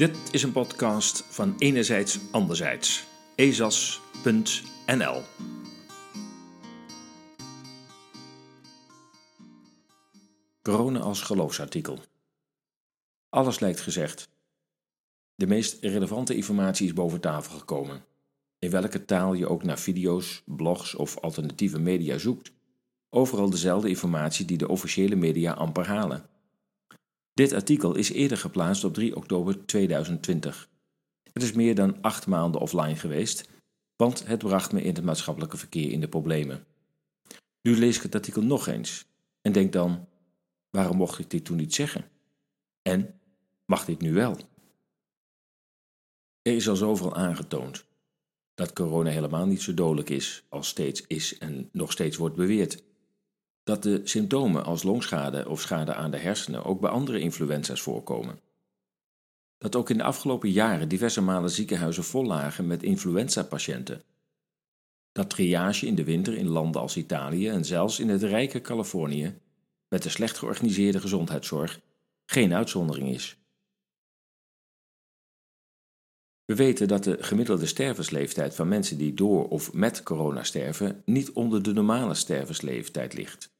Dit is een podcast van Enerzijds Anderzijds. ezas.nl Corona als geloofsartikel. Alles lijkt gezegd. De meest relevante informatie is boven tafel gekomen. In welke taal je ook naar video's, blogs of alternatieve media zoekt, overal dezelfde informatie die de officiële media amper halen. Dit artikel is eerder geplaatst op 3 oktober 2020. Het is meer dan acht maanden offline geweest, want het bracht me in het maatschappelijke verkeer in de problemen. Nu lees ik het artikel nog eens en denk dan: waarom mocht ik dit toen niet zeggen? En mag dit nu wel? Er is al zoveel aangetoond dat corona helemaal niet zo dodelijk is als steeds is en nog steeds wordt beweerd dat de symptomen als longschade of schade aan de hersenen ook bij andere influenza's voorkomen. Dat ook in de afgelopen jaren diverse malen ziekenhuizen vol lagen met influenza-patiënten. Dat triage in de winter in landen als Italië en zelfs in het rijke Californië, met de slecht georganiseerde gezondheidszorg, geen uitzondering is. We weten dat de gemiddelde stervensleeftijd van mensen die door of met corona sterven niet onder de normale stervensleeftijd ligt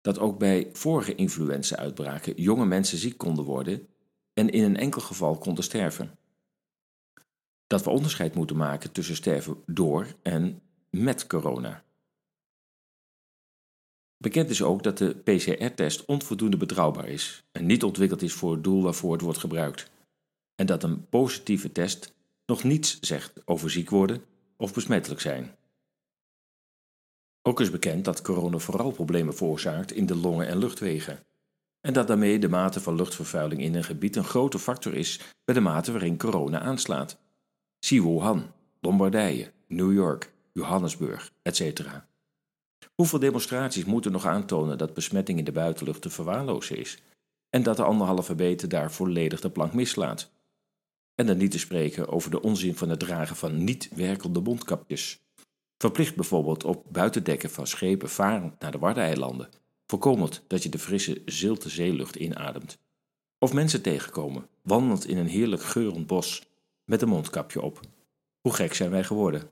dat ook bij vorige influenza-uitbraken jonge mensen ziek konden worden en in een enkel geval konden sterven. Dat we onderscheid moeten maken tussen sterven door en met corona. Bekend is ook dat de PCR-test onvoldoende betrouwbaar is en niet ontwikkeld is voor het doel waarvoor het wordt gebruikt. En dat een positieve test nog niets zegt over ziek worden of besmettelijk zijn. Ook is bekend dat corona vooral problemen veroorzaakt in de longen en luchtwegen. En dat daarmee de mate van luchtvervuiling in een gebied een grote factor is bij de mate waarin corona aanslaat. Zie Wuhan, Lombardije, New York, Johannesburg, etc. Hoeveel demonstraties moeten nog aantonen dat besmetting in de buitenlucht te verwaarlozen is en dat de anderhalve meter daar volledig de plank mislaat? En dan niet te spreken over de onzin van het dragen van niet werkende mondkapjes. Verplicht bijvoorbeeld op buitendekken van schepen varend naar de Waddeneilanden, voorkomend dat je de frisse zilte zeelucht inademt. Of mensen tegenkomen, wandelend in een heerlijk geurend bos, met een mondkapje op. Hoe gek zijn wij geworden?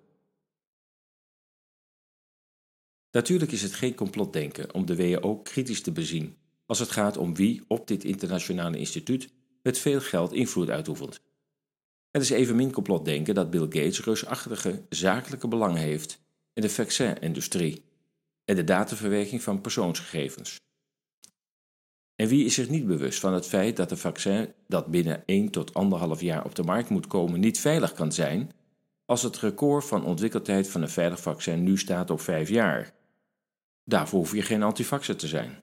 Natuurlijk is het geen complotdenken om de WHO kritisch te bezien als het gaat om wie op dit internationale instituut met veel geld invloed uitoefent. Het is evenmin complotdenken dat Bill Gates reusachtige zakelijke belangen heeft in de vaccin-industrie en de dataverwerking van persoonsgegevens. En wie is zich niet bewust van het feit dat een vaccin dat binnen 1 tot 1,5 jaar op de markt moet komen niet veilig kan zijn als het record van ontwikkeldheid van een veilig vaccin nu staat op 5 jaar? Daarvoor hoef je geen antivaxer te zijn.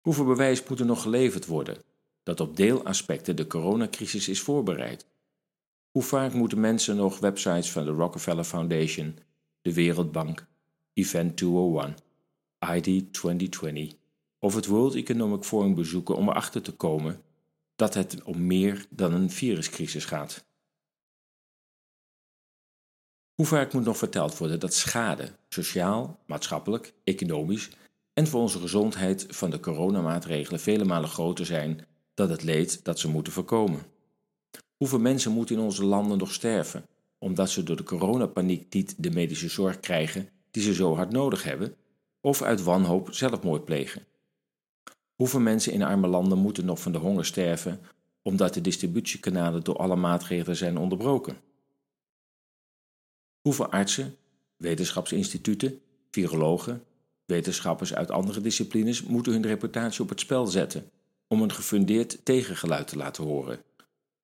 Hoeveel bewijs moet er nog geleverd worden dat op deelaspecten de coronacrisis is voorbereid? Hoe vaak moeten mensen nog websites van de Rockefeller Foundation de Wereldbank, Event 201, ID 2020 of het World Economic Forum bezoeken om erachter te komen dat het om meer dan een viruscrisis gaat. Hoe vaak moet nog verteld worden dat schade, sociaal, maatschappelijk, economisch en voor onze gezondheid van de coronamaatregelen vele malen groter zijn dan het leed dat ze moeten voorkomen? Hoeveel mensen moeten in onze landen nog sterven omdat ze door de coronapaniek niet de medische zorg krijgen die ze zo hard nodig hebben, of uit wanhoop zelfmoord plegen. Hoeveel mensen in arme landen moeten nog van de honger sterven omdat de distributiekanalen door alle maatregelen zijn onderbroken? Hoeveel artsen, wetenschapsinstituten, virologen, wetenschappers uit andere disciplines moeten hun reputatie op het spel zetten om een gefundeerd tegengeluid te laten horen?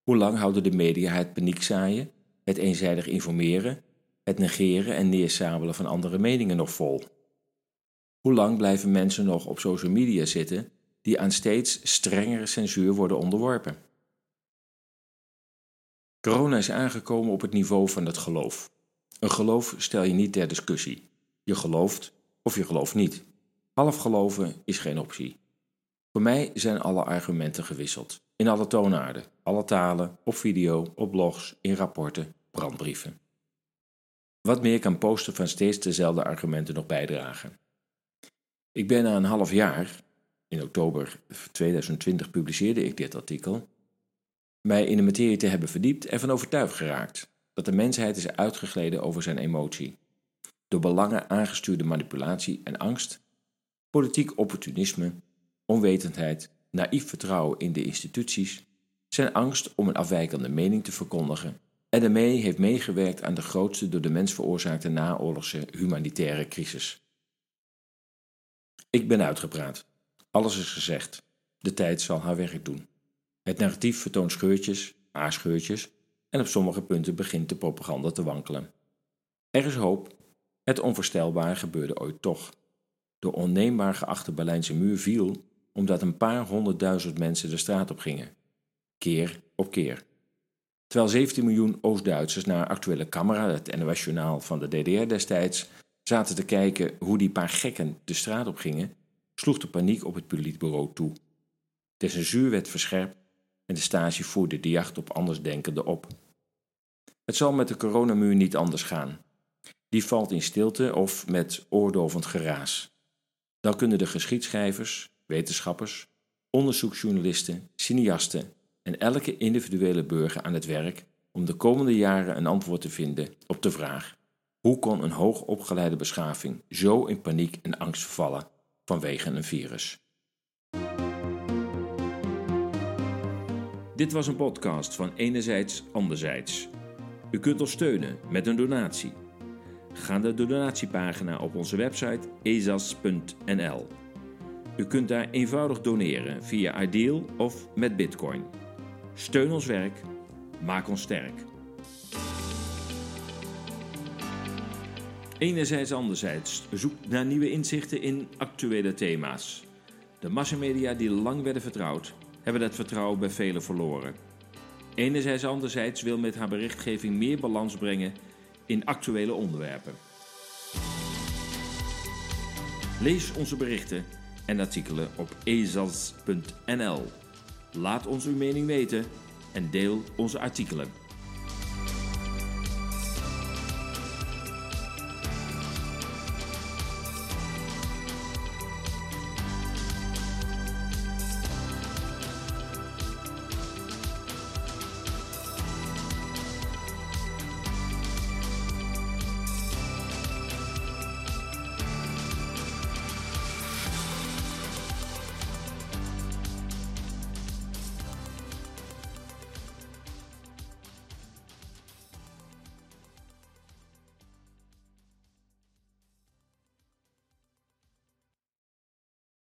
Hoe lang houden de media het paniekzaaien het eenzijdig informeren, het negeren en neersabelen van andere meningen nog vol? Hoe lang blijven mensen nog op social media zitten die aan steeds strengere censuur worden onderworpen? Corona is aangekomen op het niveau van het geloof. Een geloof stel je niet ter discussie. Je gelooft of je gelooft niet. Half geloven is geen optie. Voor mij zijn alle argumenten gewisseld. In alle toonaarden, alle talen, op video, op blogs, in rapporten, brandbrieven. Wat meer kan posten van steeds dezelfde argumenten nog bijdragen. Ik ben na een half jaar, in oktober 2020 publiceerde ik dit artikel, mij in de materie te hebben verdiept, ervan overtuigd geraakt dat de mensheid is uitgegleden over zijn emotie. Door belangen aangestuurde manipulatie en angst, politiek opportunisme, onwetendheid, naïef vertrouwen in de instituties, zijn angst om een afwijkende mening te verkondigen en daarmee heeft meegewerkt aan de grootste door de mens veroorzaakte naoorlogse humanitaire crisis. Ik ben uitgepraat. Alles is gezegd. De tijd zal haar werk doen. Het narratief vertoont scheurtjes, aarscheurtjes en op sommige punten begint de propaganda te wankelen. Er is hoop. Het onvoorstelbare gebeurde ooit toch. De onneembaar geachte Berlijnse muur viel omdat een paar honderdduizend mensen de straat op gingen. Keer op keer. Terwijl 17 miljoen Oost-Duitsers naar actuele camera, het NOS-journaal van de DDR destijds, zaten te kijken hoe die paar gekken de straat op gingen, sloeg de paniek op het politbureau toe. De censuur werd verscherpt en de stage voerde de jacht op andersdenkenden op. Het zal met de coronamuur niet anders gaan. Die valt in stilte of met oordovend geraas. Dan kunnen de geschiedschrijvers, wetenschappers, onderzoeksjournalisten, cineasten en elke individuele burger aan het werk om de komende jaren een antwoord te vinden op de vraag: hoe kon een hoogopgeleide beschaving zo in paniek en angst vervallen vanwege een virus? Dit was een podcast van Enerzijds Anderzijds. U kunt ons steunen met een donatie. Ga naar de donatiepagina op onze website ezas.nl. U kunt daar eenvoudig doneren via Ideal of met Bitcoin. Steun ons werk, maak ons sterk. Enerzijds, anderzijds zoekt naar nieuwe inzichten in actuele thema's. De massamedia die lang werden vertrouwd, hebben dat vertrouwen bij velen verloren. Enerzijds, anderzijds wil met haar berichtgeving meer balans brengen in actuele onderwerpen. Lees onze berichten en artikelen op ezas.nl. Laat ons uw mening weten en deel onze artikelen.